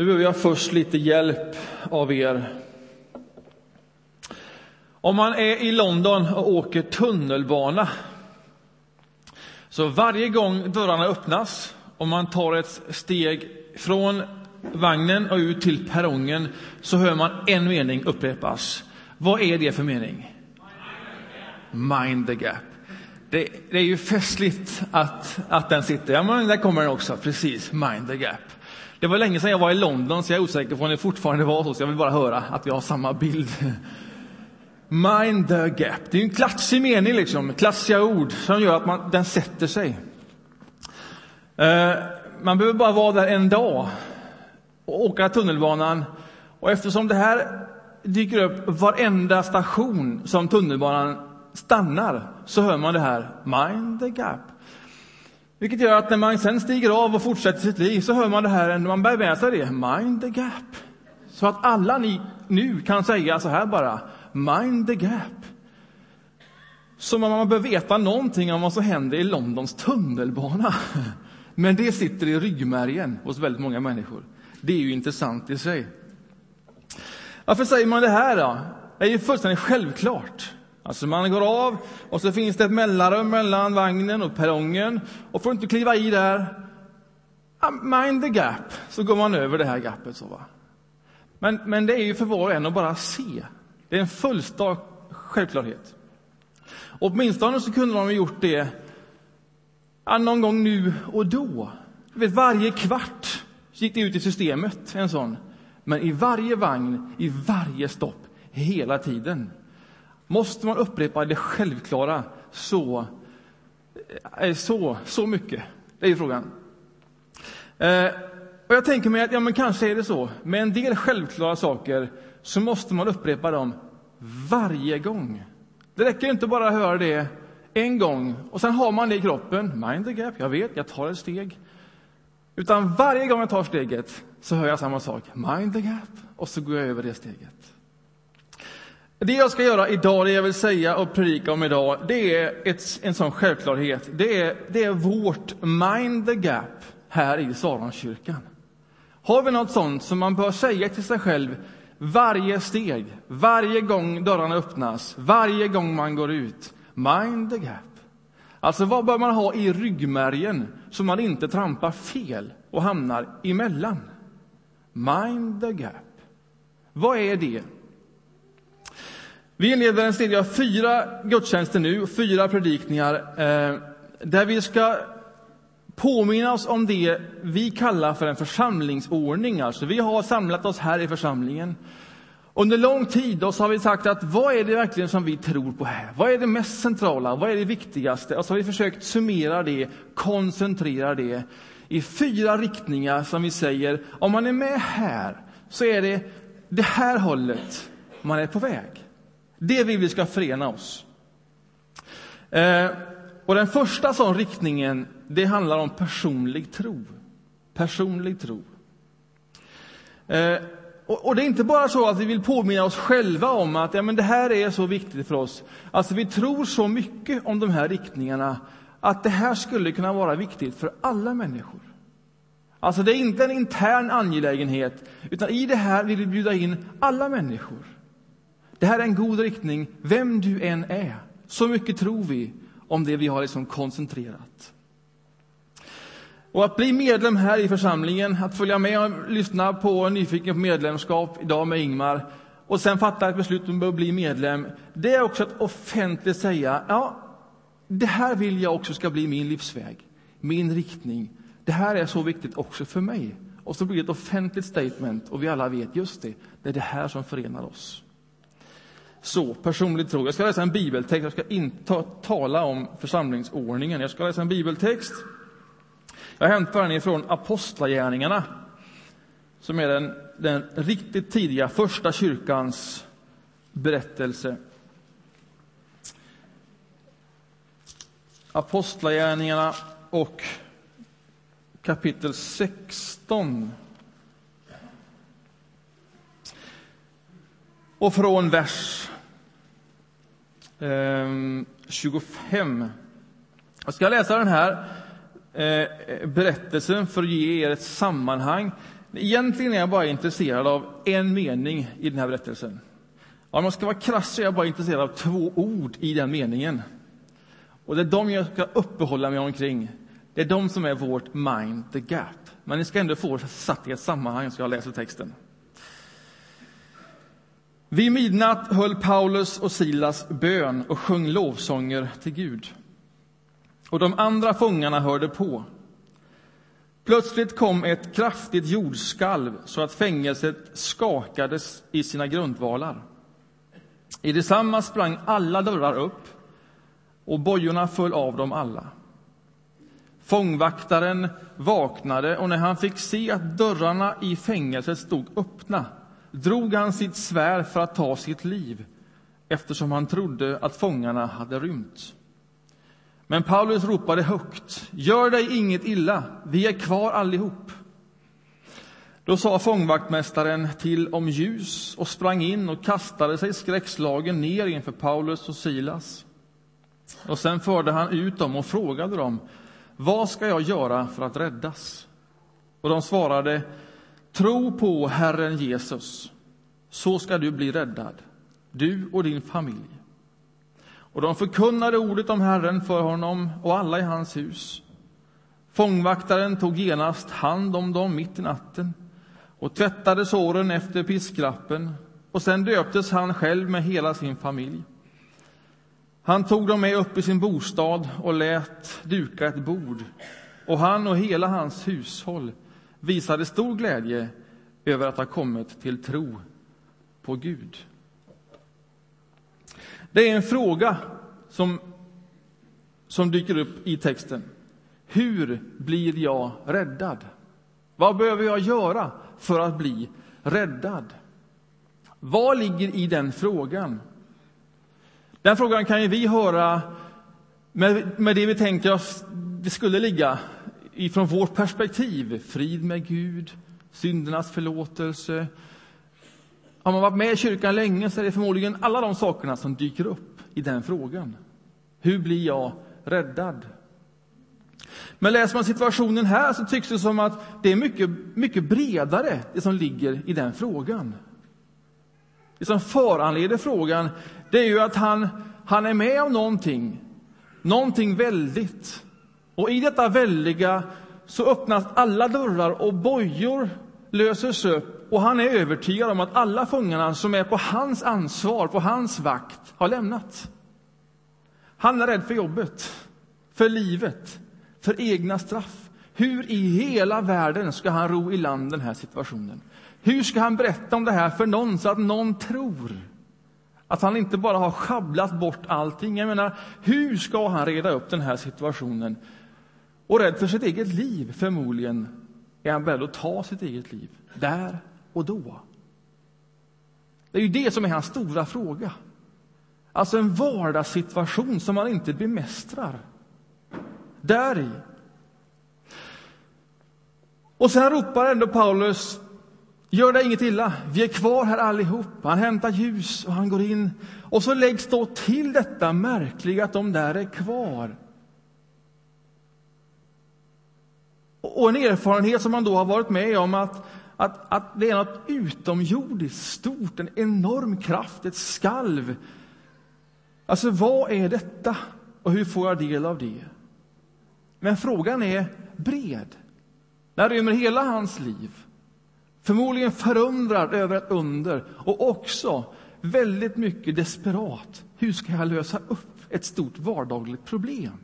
Nu behöver jag först lite hjälp av er. Om man är i London och åker tunnelbana så varje gång dörrarna öppnas och man tar ett steg från vagnen och ut till perrongen så hör man en mening upprepas. Vad är det för mening? Mind the gap. Det, det är ju festligt att, att den sitter. Ja, men där kommer den också. Precis, mind the gap. Det var länge sedan jag var i London, så jag är osäker på om det fortfarande var så. Så jag vill bara höra att vi har samma bild. Mind the gap. Det är en klatschig mening, liksom. klatschiga ord som gör att man, den sätter sig. Eh, man behöver bara vara där en dag och åka tunnelbanan. Och eftersom det här dyker upp varenda station som tunnelbanan stannar så hör man det här, mind the gap. Vilket gör att när man sen stiger av och fortsätter sitt liv så hör man det här, man bär med sig det, mind the gap. Så att alla ni nu kan säga så här bara, mind the gap. Som om man bör veta någonting om vad som händer i Londons tunnelbana. Men det sitter i ryggmärgen hos väldigt många människor. Det är ju intressant i sig. Varför säger man det här då? Det är ju fullständigt självklart. Alltså man går av och så finns det ett mellanrum mellan vagnen och perrongen och får inte kliva i där, ah, mind the gap, så går man över det här gapet. Så va? Men, men det är ju för var och en att bara se. Det är en fullständig självklarhet. Åtminstone så kunde de ha gjort det ja, någon gång nu och då. vet, varje kvart gick det ut i systemet, en sån. Men i varje vagn, i varje stopp, hela tiden. Måste man upprepa det självklara så, eh, eh, så, så mycket? Det är frågan. Eh, och jag tänker mig att ja, men kanske är det så. Med en del självklara saker så måste man upprepa dem varje gång. Det räcker inte bara att höra det en gång och sen har man det i kroppen. Mind the gap, jag vet, jag tar ett steg. Utan varje gång jag tar steget så hör jag samma sak. Mind the gap. Och så går jag över det steget. Det jag ska göra idag, det jag vill säga och predika om idag, det är ett, en sån självklarhet. Det är, det är vårt mind the gap här i Saronkyrkan. Har vi något sånt som man bör säga till sig själv varje steg, varje gång dörrarna öppnas, varje gång man går ut? Mind the gap. Alltså, vad bör man ha i ryggmärgen så man inte trampar fel och hamnar emellan? Mind the gap. Vad är det? Vi inleder en serie av fyra gudstjänster nu, fyra predikningar, eh, där vi ska påminna oss om det vi kallar för en församlingsordning. Alltså, vi har samlat oss här i församlingen. Under lång tid då så har vi sagt att vad är det verkligen som vi tror på här? Vad är det mest centrala? Vad är det viktigaste? Och så har vi försökt summera det, koncentrera det i fyra riktningar som vi säger, om man är med här så är det det här hållet man är på väg. Det vill vi ska förena oss. Eh, och den första sån riktningen, det handlar om personlig tro. Personlig tro. Eh, och, och, det är inte bara så att vi vill påminna oss själva om att ja, men det här är så viktigt för oss. Alltså vi tror så mycket om de här riktningarna att det här skulle kunna vara viktigt för alla människor. Alltså det är inte en intern angelägenhet, utan i det här vill vi bjuda in alla människor. Det här är en god riktning, vem du än är. Så mycket tror vi om det vi har liksom koncentrerat. Och att bli medlem här i församlingen, att följa med och lyssna på Nyfiken på medlemskap idag med Ingmar och sen fatta ett beslut om att bli medlem, det är också att offentligt säga ja, det här vill jag också ska bli min livsväg, min riktning. Det här är så viktigt också för mig. Och så blir det ett offentligt statement och vi alla vet just det, det är det här som förenar oss. Så, personlig tro. Jag ska läsa en bibeltext. Jag ska inte tala om församlingsordningen. Jag ska läsa en bibeltext. Jag hämtar den ifrån Apostlagärningarna, som är den, den riktigt tidiga första kyrkans berättelse. Apostlagärningarna och kapitel 16. Och från vers ehm, 25. Jag ska läsa den här eh, berättelsen för att ge er ett sammanhang. Egentligen är jag bara intresserad av en mening i den här berättelsen. Om jag ska vara krass så är jag bara intresserad av två ord i den meningen. Och det är de jag ska uppehålla mig omkring. Det är de som är vårt mind the gap. Men ni ska ändå få satt i ett sammanhang, så jag läser texten. Vid midnatt höll Paulus och Silas bön och sjöng lovsånger till Gud. Och de andra fångarna hörde på. Plötsligt kom ett kraftigt jordskalv så att fängelset skakades i sina grundvalar. I detsamma sprang alla dörrar upp och bojorna föll av dem alla. Fångvaktaren vaknade och när han fick se att dörrarna i fängelset stod öppna drog han sitt svärd för att ta sitt liv eftersom han trodde att fångarna hade rymt. Men Paulus ropade högt. Gör dig inget illa, vi är kvar allihop. Då sa fångvaktmästaren till om ljus och sprang in och kastade sig skräckslagen ner inför Paulus och Silas. Och sen förde han ut dem och frågade dem, vad ska jag göra för att räddas? Och de svarade, tro på Herren Jesus, så ska du bli räddad, du och din familj. Och de förkunnade ordet om Herren för honom och alla i hans hus. Fångvaktaren tog genast hand om dem mitt i natten och tvättade såren efter piskrappen och sen döptes han själv med hela sin familj. Han tog dem med upp i sin bostad och lät duka ett bord och han och hela hans hushåll visade stor glädje över att ha kommit till tro på Gud. Det är en fråga som, som dyker upp i texten. Hur blir jag räddad? Vad behöver jag göra för att bli räddad? Vad ligger i den frågan? Den frågan kan ju vi höra med, med det vi tänker oss det skulle ligga ifrån vårt perspektiv. Frid med Gud, syndernas förlåtelse, har man varit med i kyrkan länge så är det förmodligen alla de sakerna som dyker upp i den frågan. Hur blir jag räddad? Men läser man situationen här så tycks det som att det är mycket, mycket bredare, det som ligger i den frågan. Det som föranleder frågan, det är ju att han, han är med om någonting, någonting väldigt. Och i detta väldiga så öppnas alla dörrar och bojor löses upp och han är övertygad om att alla fångarna som är på hans ansvar, på hans vakt, har lämnat. Han är rädd för jobbet, för livet, för egna straff. Hur i hela världen ska han ro i land den här situationen? Hur ska han berätta om det här för någon så att någon tror att han inte bara har schabblat bort allting? Jag menar, hur ska han reda upp den här situationen? Och rädd för sitt eget liv, förmodligen, är han beredd att ta sitt eget liv där och då? Det är ju det som är hans stora fråga. Alltså en vardagssituation som han inte bemästrar. Där i. Och sen ropar ändå Paulus, gör dig inget illa, vi är kvar här allihop. Han hämtar ljus och han går in. Och så läggs då till detta märkliga att de där är kvar. Och en erfarenhet som man då har varit med om att, att, att det är något utomjordiskt stort, en enorm kraft, ett skalv. Alltså, vad är detta och hur får jag del av det? Men frågan är bred. Den rymmer hela hans liv. Förmodligen förundrad över ett under och också väldigt mycket desperat. Hur ska jag lösa upp ett stort vardagligt problem?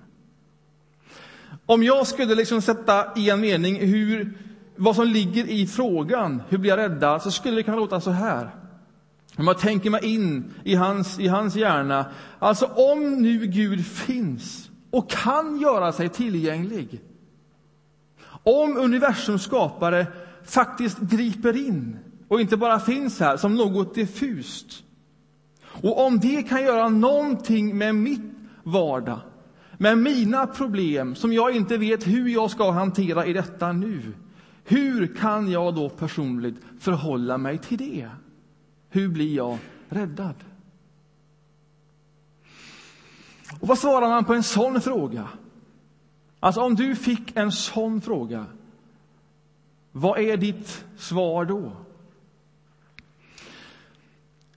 Om jag skulle liksom sätta i en mening hur, vad som ligger i frågan, hur blir jag räddad, så skulle det kunna låta så här. Om jag tänker mig in i hans, i hans hjärna. Alltså, om nu Gud finns och kan göra sig tillgänglig. Om universums skapare faktiskt griper in och inte bara finns här som något diffust. Och om det kan göra någonting med mitt vardag, med mina problem som jag inte vet hur jag ska hantera i detta nu. Hur kan jag då personligt förhålla mig till det? Hur blir jag räddad? Och vad svarar man på en sån fråga? Alltså om du fick en sån fråga, Vad är ditt svar då?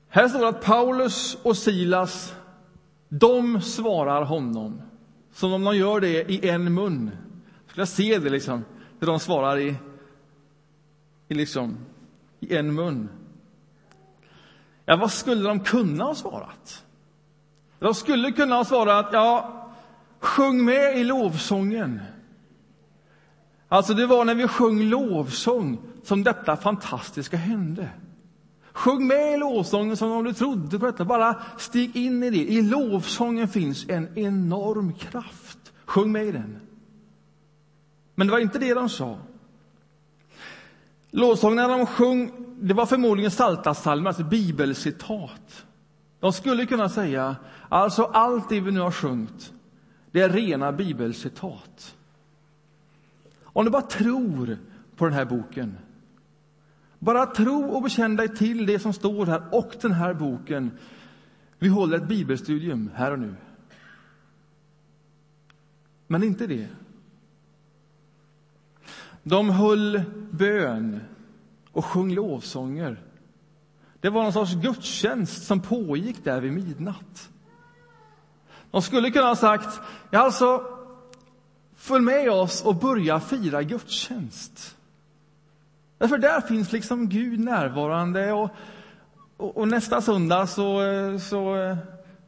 Här står det att Paulus och Silas, de svarar honom som om de gör det i en mun. Jag skulle se det liksom, hur de svarar i, i, liksom, i en mun. Ja, vad skulle de kunna ha svarat? De skulle kunna ha svarat, ja, sjung med i lovsången. Alltså, det var när vi sjöng lovsång som detta fantastiska hände. Sjung med i lovsången som om du trodde på detta. Bara stig in i det. I lovsången finns en enorm kraft. Sjung med i den. Men det var inte det de sa. Lovsången när de sjöng, det var förmodligen Psaltarpsalmer, alltså bibelcitat. De skulle kunna säga, alltså allt det vi nu har sjungit, det är rena bibelcitat. Om du bara tror på den här boken, bara tro och bekänn dig till det som står här och den här boken. Vi håller ett bibelstudium här och nu. Men inte det. De höll bön och sjöng lovsånger. Det var någon sorts gudstjänst som pågick där vid midnatt. De skulle kunna ha sagt, ja alltså, följ med oss och börja fira gudstjänst. Därför där finns liksom Gud närvarande och, och, och nästa söndag så, så,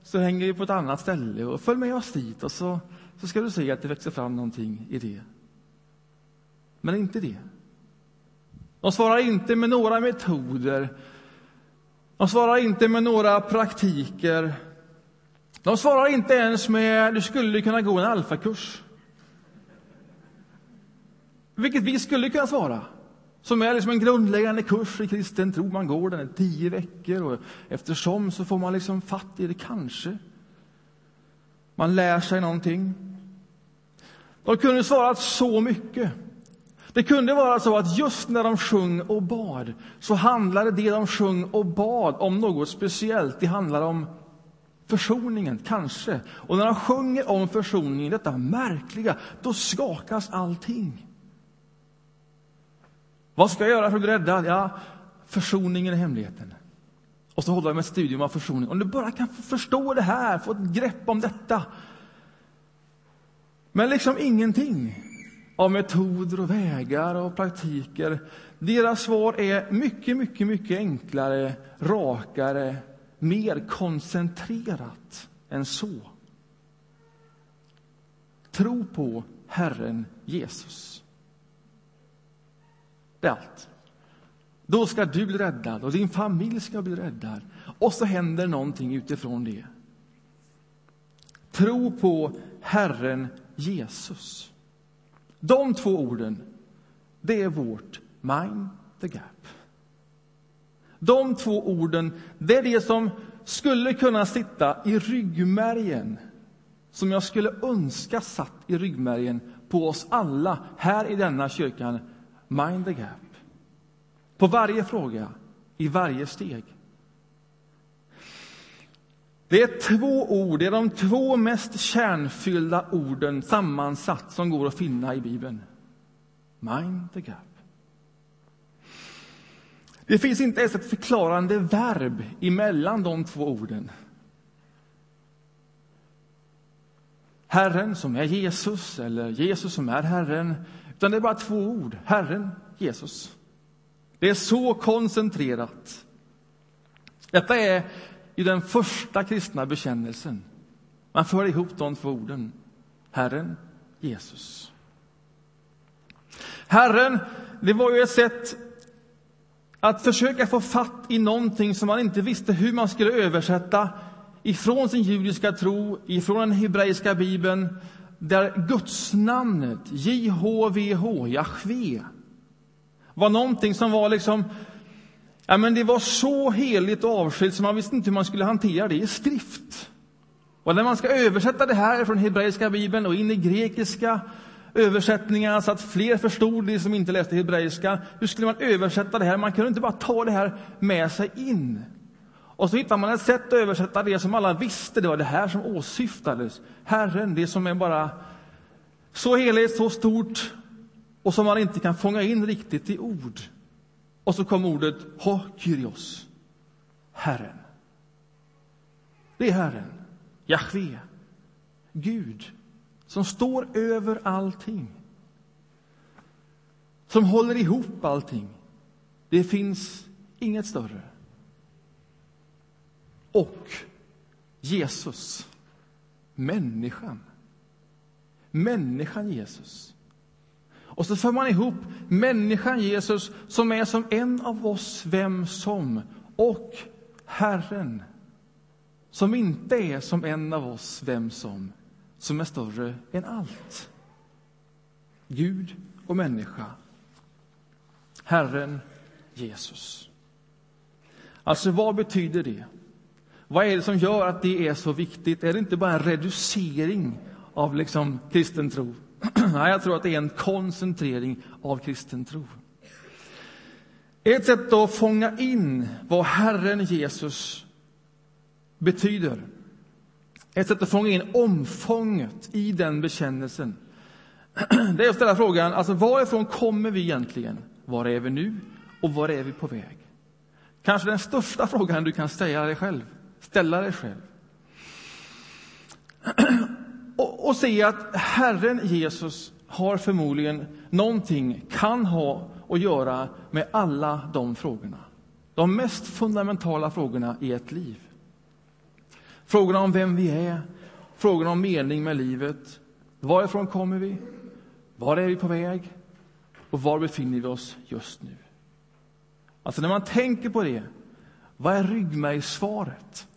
så hänger vi på ett annat ställe och följ med oss dit och så, så ska du se att det växer fram någonting i det. Men inte det. De svarar inte med några metoder. De svarar inte med några praktiker. De svarar inte ens med du skulle kunna gå en alfakurs. Vilket vi skulle kunna svara. Som är liksom en grundläggande kurs i kristen tro. Man går den i tio veckor och eftersom så får man liksom fatt i det, kanske. Man lär sig någonting. De kunde svarat så mycket. Det kunde vara så att just när de sjöng och bad så handlade det de sjöng och bad om något speciellt. Det handlade om försoningen, kanske. Och när de sjunger om försoningen, detta märkliga, då skakas allting. Vad ska jag göra för att bli räddad? Ja, försoningen är hemligheten. Och så håller de ett studium av försoning. Om du bara kan förstå det här, få ett grepp om detta. Men liksom ingenting av metoder och vägar och praktiker. Deras svar är mycket, mycket, mycket enklare, rakare, mer koncentrerat än så. Tro på Herren Jesus. Det är allt. Då ska du bli räddad och din familj ska bli räddad. Och så händer någonting utifrån det. Tro på Herren Jesus. De två orden, det är vårt mind the gap. De två orden, det är det som skulle kunna sitta i ryggmärgen som jag skulle önska satt i ryggmärgen på oss alla här i denna kyrkan Mind the gap. På varje fråga, i varje steg. Det är två ord, det är de två mest kärnfyllda orden sammansatt som går att finna i Bibeln. Mind the gap. Det finns inte ens ett förklarande verb emellan de två orden. Herren som är Jesus, eller Jesus som är Herren, utan det är bara två ord. Herren, Jesus. Det är så koncentrerat. Detta är ju den första kristna bekännelsen. Man för ihop de två orden. Herren, Jesus. Herren, det var ju ett sätt att försöka få fatt i någonting som man inte visste hur man skulle översätta ifrån sin judiska tro, ifrån den hebreiska bibeln där gudsnamnet, JHVH, Jahve, var någonting som var liksom Ja, men det var så heligt och avskilt så man visste inte hur man skulle hantera det i skrift. Och när man ska översätta det här från hebreiska bibeln och in i grekiska översättningar så att fler förstod det som inte läste hebreiska, hur skulle man översätta det här? Man kunde inte bara ta det här med sig in. Och så hittar man ett sätt att översätta det som alla visste, det var det här som åsyftades. Herren, det som är bara så heligt, så stort, och som man inte kan fånga in riktigt i ord. Och så kom ordet ha Kyrios, Herren. Det är Herren, Jahve, Gud, som står över allting. Som håller ihop allting. Det finns inget större. Och Jesus, människan. Människan Jesus. Och så för man ihop människan Jesus som är som en av oss, vem som, och Herren som inte är som en av oss, vem som, som är större än allt. Gud och människa. Herren Jesus. Alltså, vad betyder det? Vad är det som gör att det är så viktigt? Är det inte bara en reducering av liksom kristen tro? Nej, jag tror att det är en koncentrering av kristen tro. Ett sätt att fånga in vad Herren Jesus betyder, ett sätt att fånga in omfånget i den bekännelsen, det är att ställa frågan, alltså varifrån kommer vi egentligen? Var är vi nu och var är vi på väg? Kanske den största frågan du kan ställa dig själv. Ställa dig själv. Och, och se att Herren Jesus har förmodligen någonting, kan ha att göra med alla de frågorna. De mest fundamentala frågorna i ett liv. Frågorna om vem vi är, frågorna om mening med livet. Varifrån kommer vi? Var är vi på väg? Och var befinner vi oss just nu? Alltså när man tänker på det, vad är ryggmärgssvaret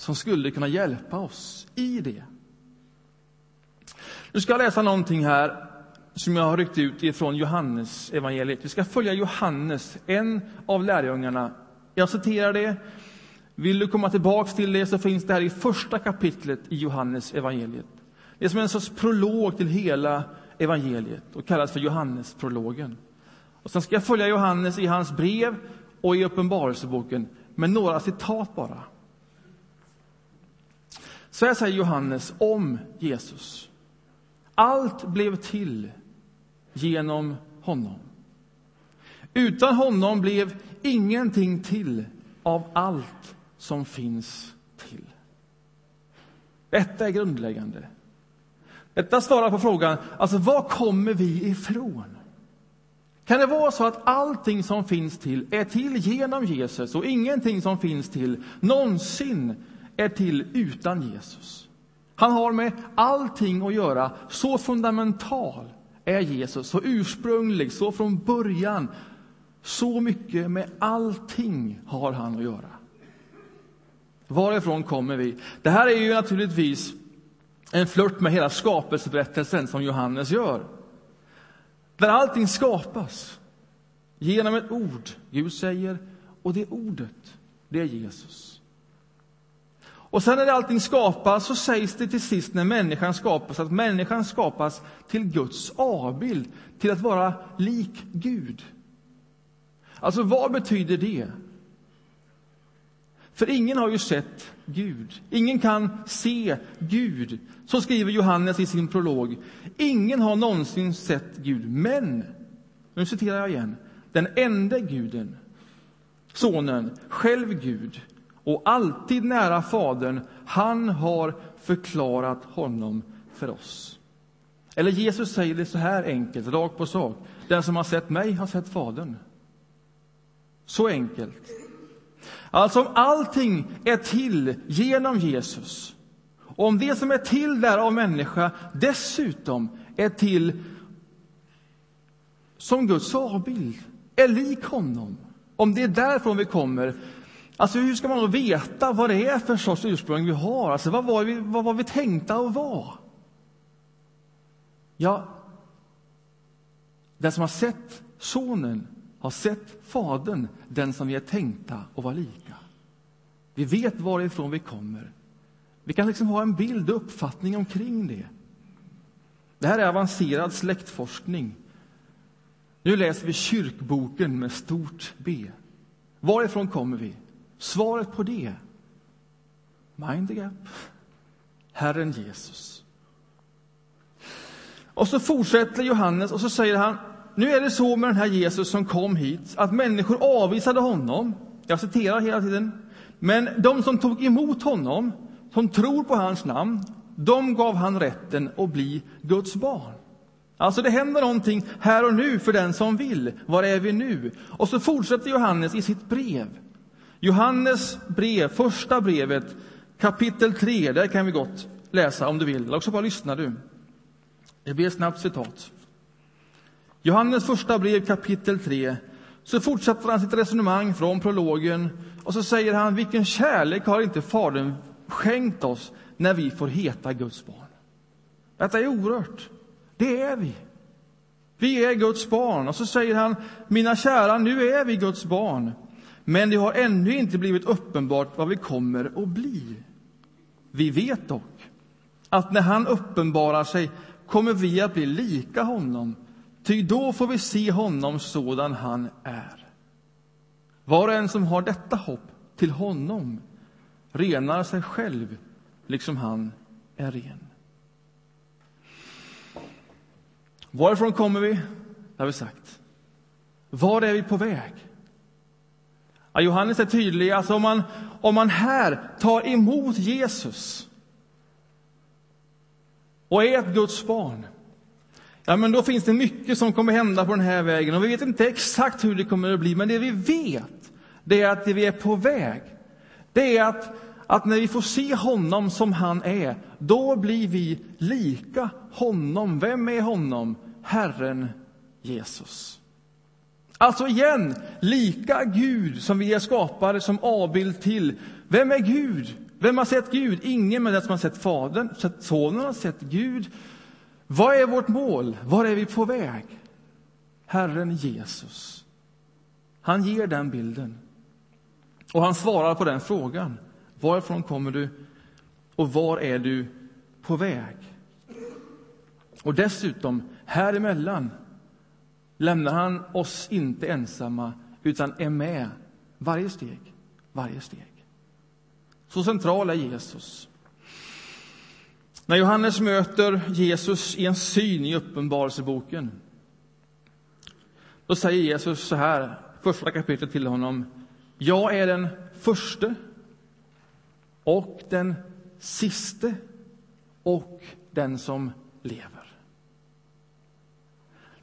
som skulle kunna hjälpa oss i det? Nu ska jag läsa någonting här som jag har ryckt ut ifrån Johannes evangeliet. Vi ska följa Johannes, en av lärjungarna. Jag citerar det. Vill du komma tillbaks till det så finns det här i första kapitlet i Johannes evangeliet. Det är som en sorts prolog till hela evangeliet och kallas för Johannesprologen. Och sen ska jag följa Johannes i hans brev och i Uppenbarelseboken med några citat bara. Så här säger Johannes om Jesus. Allt blev till genom honom. Utan honom blev ingenting till av allt som finns till. Detta är grundläggande. Detta svarar på frågan, alltså var kommer vi ifrån? Kan det vara så att allting som finns till är till genom Jesus och ingenting som finns till någonsin är till utan Jesus? Han har med allting att göra. Så fundamental är Jesus, så ursprunglig, så från början. Så mycket med allting har han att göra. Varifrån kommer vi? Det här är ju naturligtvis en flört med hela skapelseberättelsen som Johannes gör. Där allting skapas genom ett ord. Gud säger, och det ordet, det är Jesus. Och sen när allting skapas så sägs det till sist när människan skapas att människan skapas till Guds avbild, till att vara lik Gud. Alltså, vad betyder det? För ingen har ju sett Gud. Ingen kan se Gud. Så skriver Johannes i sin prolog. Ingen har någonsin sett Gud. Men, nu citerar jag igen, den enda guden, Sonen, själv Gud och alltid nära Fadern, han har förklarat honom för oss. Eller Jesus säger det så här enkelt, rakt på sak. Den som har sett mig har sett Fadern. Så enkelt. Alltså om allting är till genom Jesus, och om det som är till där av människa dessutom är till som Guds avbild, är lik honom, om det är därifrån vi kommer, alltså hur ska man då veta vad det är för sorts ursprung vi har? Alltså vad var vi, vad var vi tänkta att vara? Ja, den som har sett Sonen har sett Fadern, den som vi är tänkta att vara lika. Vi vet varifrån vi kommer. Vi kan liksom ha en bild och uppfattning omkring det. Det här är avancerad släktforskning. Nu läser vi kyrkboken med stort B. Varifrån kommer vi? Svaret på det? Mind the gap. Herren Jesus. Och så fortsätter Johannes och så säger han nu är det så med den här Jesus som kom hit att människor avvisade honom. Jag citerar hela tiden. Men de som tog emot honom, som tror på hans namn, de gav han rätten att bli Guds barn. Alltså det händer någonting här och nu för den som vill. Var är vi nu? Och så fortsätter Johannes i sitt brev. Johannes brev, första brevet, kapitel 3, där kan vi gott läsa om du vill. Eller också bara lyssna du. Det blir ett snabbt citat. Johannes första brev kapitel 3 så fortsätter han sitt resonemang från prologen och så säger han vilken kärlek har inte Fadern skänkt oss när vi får heta Guds barn. Detta är orört. Det är vi. Vi är Guds barn. Och så säger han, mina kära, nu är vi Guds barn. Men det har ännu inte blivit uppenbart vad vi kommer att bli. Vi vet dock att när han uppenbarar sig kommer vi att bli lika honom, ty då får vi se honom sådan han är. Var och en som har detta hopp till honom renar sig själv liksom han är ren. Varifrån kommer vi? Det har vi sagt. Var är vi på väg? Ja, Johannes är tydlig. Alltså om, man, om man här tar emot Jesus och är ett Guds barn, ja, men då finns det mycket som kommer hända på den här vägen. Och Vi vet inte exakt hur det kommer att bli, men det vi vet det är att det vi är på väg, det är att, att när vi får se honom som han är, då blir vi lika honom. Vem är honom? Herren Jesus. Alltså igen, lika Gud som vi är skapade som avbild till. Vem är Gud? Vem har sett Gud? Ingen men den som har sett Fadern, sett Sonen har sett Gud. Vad är vårt mål? Var är vi på väg? Herren Jesus. Han ger den bilden. Och han svarar på den frågan. Varifrån kommer du och var är du på väg? Och dessutom, här emellan lämnar han oss inte ensamma utan är med varje steg, varje steg. Så central är Jesus. När Johannes möter Jesus i en syn i Uppenbarelseboken då säger Jesus så här, första kapitlet till honom. Jag är den förste och den siste och den som lever.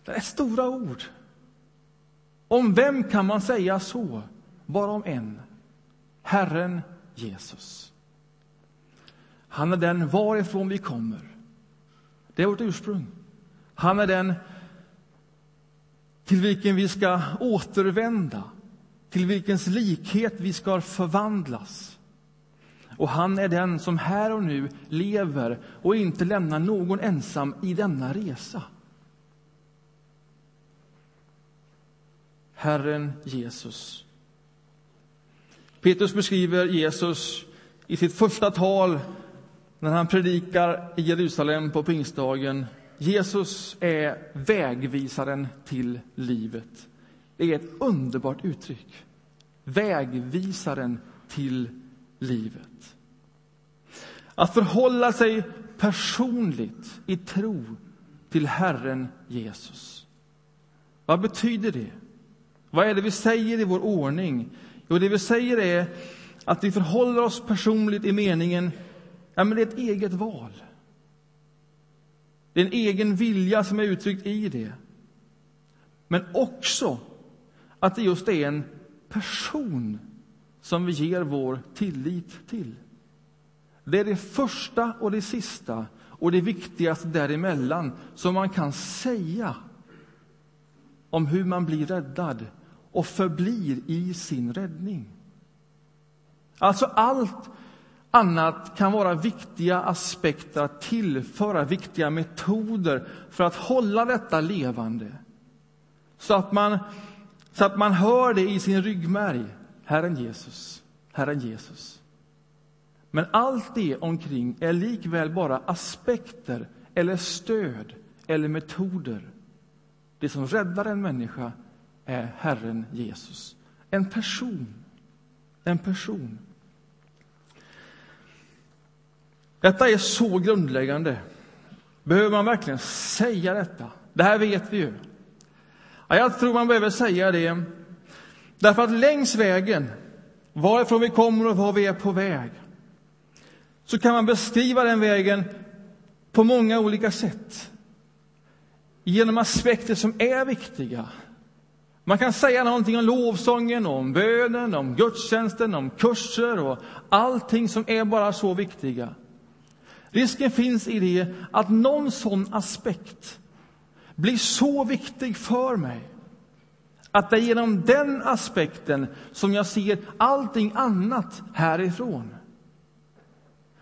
Det är stora ord. Om vem kan man säga så? Bara om en. Herren Jesus. Han är den varifrån vi kommer. Det är vårt ursprung. Han är den till vilken vi ska återvända, till vilkens likhet vi ska förvandlas. Och han är den som här och nu lever och inte lämnar någon ensam i denna resa. Herren Jesus. Petrus beskriver Jesus i sitt första tal när han predikar i Jerusalem på pingstdagen. Jesus är vägvisaren till livet. Det är ett underbart uttryck. Vägvisaren till livet. Att förhålla sig personligt i tro till Herren Jesus. Vad betyder det? Vad är det vi säger i vår ordning? Jo, det vi säger är att vi förhåller oss personligt i meningen ja, men det är ett eget val. Det är en egen vilja som är uttryckt i det. Men också att det just är en person som vi ger vår tillit till. Det är det första och det sista och det viktigaste däremellan som man kan säga om hur man blir räddad och förblir i sin räddning. Alltså allt annat kan vara viktiga aspekter att tillföra, viktiga metoder för att hålla detta levande. Så att man, så att man hör det i sin ryggmärg. Herren Jesus, Herren Jesus. Men allt det omkring är likväl bara aspekter eller stöd eller metoder. Det som räddar en människa är Herren Jesus. En person. En person. Detta är så grundläggande. Behöver man verkligen säga detta? Det här vet vi ju. Ja, jag tror man behöver säga det, därför att längs vägen, varifrån vi kommer och var vi är på väg, så kan man beskriva den vägen på många olika sätt. Genom aspekter som är viktiga. Man kan säga någonting om lovsången, om bönen, om gudstjänsten, om kurser och allting som är bara så viktiga. Risken finns i det att någon sån aspekt blir så viktig för mig att det är genom den aspekten som jag ser allting annat härifrån.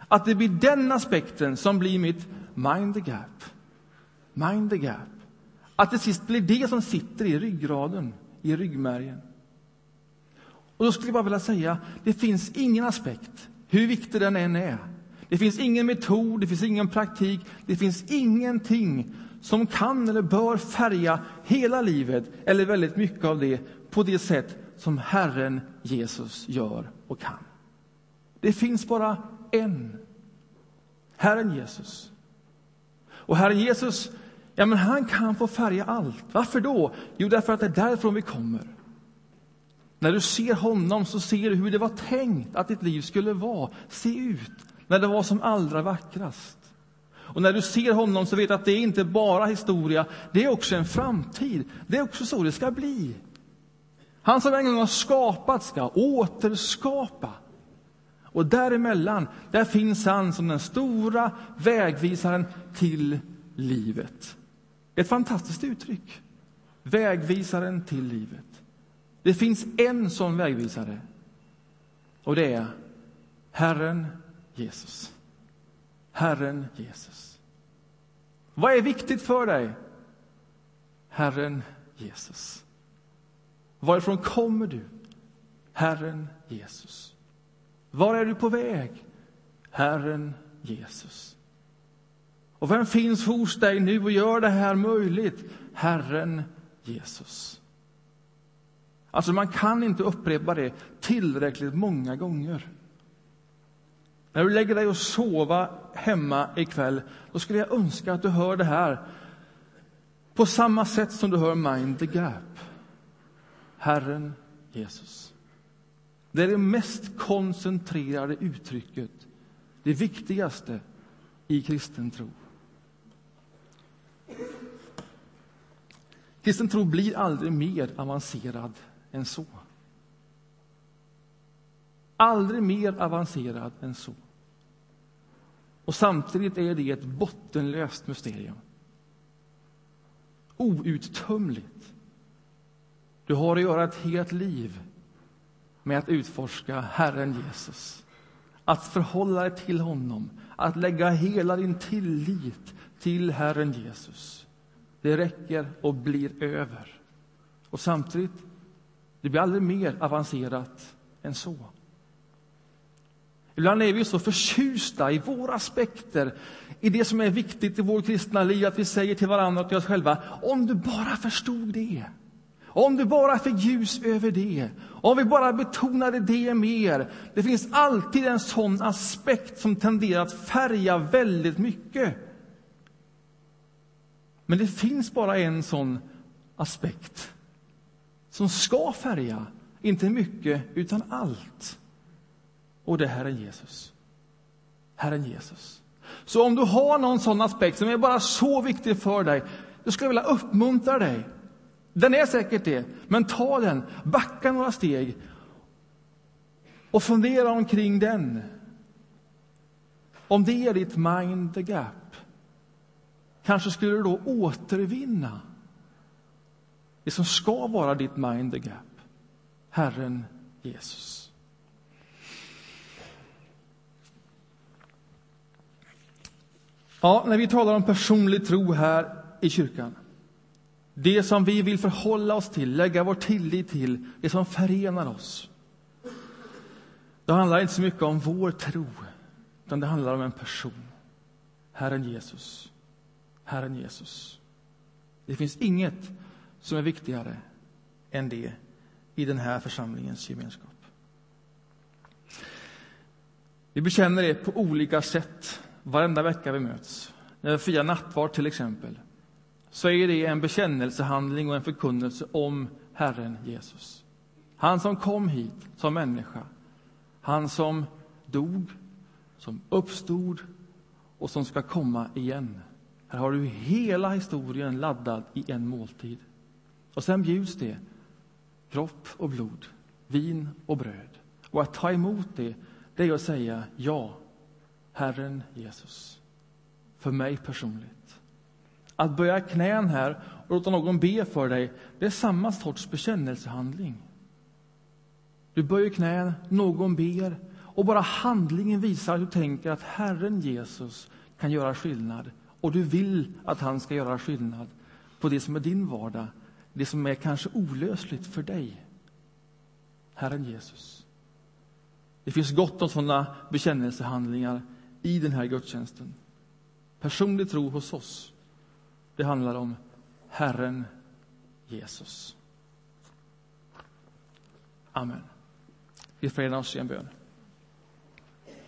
Att det blir den aspekten som blir mitt mind the gap. Mind the gap. Att det sist blir det som sitter i ryggraden, i ryggmärgen. Och då skulle jag bara vilja säga, det finns ingen aspekt, hur viktig den än är. Det finns ingen metod, det finns ingen praktik, det finns ingenting som kan eller bör färga hela livet, eller väldigt mycket av det, på det sätt som Herren Jesus gör och kan. Det finns bara en. Herren Jesus. Och Herren Jesus, ja men han kan få färga allt. Varför då? Jo, därför att det är därifrån vi kommer. När du ser honom så ser du hur det var tänkt att ditt liv skulle vara, se ut, när det var som allra vackrast. Och när du ser honom så vet du att det är inte bara historia, det är också en framtid. Det är också så det ska bli. Han som en gång har skapat ska återskapa. Och däremellan, där finns han som den stora vägvisaren till livet. Ett fantastiskt uttryck. Vägvisaren till livet. Det finns en sån vägvisare. Och det är Herren Jesus. Herren Jesus. Vad är viktigt för dig? Herren Jesus. Varifrån kommer du? Herren Jesus. Var är du på väg? Herren Jesus. Och vem finns hos dig nu och gör det här möjligt? Herren Jesus. Alltså, man kan inte upprepa det tillräckligt många gånger. När du lägger dig och sova hemma ikväll, då skulle jag önska att du hör det här på samma sätt som du hör Mind the Gap. Herren Jesus. Det är det mest koncentrerade uttrycket, det viktigaste i kristen tro. Kristen tro blir aldrig mer avancerad än så. Aldrig mer avancerad än så. Och samtidigt är det ett bottenlöst mysterium. Outtömligt. Du har att göra ett helt liv med att utforska Herren Jesus. Att förhålla dig till honom, att lägga hela din tillit till Herren Jesus. Det räcker och blir över. Och samtidigt, det blir aldrig mer avancerat än så. Ibland är vi så förtjusta i våra aspekter, i det som är viktigt i vår kristna liv, att vi säger till varandra och till oss själva, om du bara förstod det. Om du bara fick ljus över det, om vi bara betonade det mer. Det finns alltid en sån aspekt som tenderar att färga väldigt mycket. Men det finns bara en sån aspekt som ska färga, inte mycket, utan allt. Och det är Herren Jesus. Herren Jesus. Så om du har någon sån aspekt som är bara så viktig för dig, då skulle jag vilja uppmuntra dig. Den är säkert det, men ta den, backa några steg och fundera omkring den. Om det är ditt mind the gap, kanske skulle du då återvinna det som ska vara ditt mind the gap, Herren Jesus. Ja, när vi talar om personlig tro här i kyrkan, det som vi vill förhålla oss till, lägga vår tillit till, det som förenar oss. Då handlar det inte så mycket om vår tro, utan det handlar om en person. Herren Jesus. Herren Jesus. Det finns inget som är viktigare än det i den här församlingens gemenskap. Vi bekänner det på olika sätt varenda vecka vi möts. När vi firar nattvard till exempel, så är det en bekännelsehandling och en förkunnelse om Herren Jesus. Han som kom hit som människa, han som dog, som uppstod och som ska komma igen. Här har du hela historien laddad i en måltid. Och sen bjuds det kropp och blod, vin och bröd. Och att ta emot det, det är att säga ja, Herren Jesus, för mig personligt. Att böja knän här och låta någon be för dig, det är samma sorts bekännelsehandling. Du böjer knän, någon ber och bara handlingen visar att du tänker att Herren Jesus kan göra skillnad och du vill att han ska göra skillnad på det som är din vardag, det som är kanske olösligt för dig. Herren Jesus. Det finns gott om sådana bekännelsehandlingar i den här gudstjänsten. Personlig tro hos oss, det handlar om Herren Jesus. Amen. Vi förenar oss i en bön.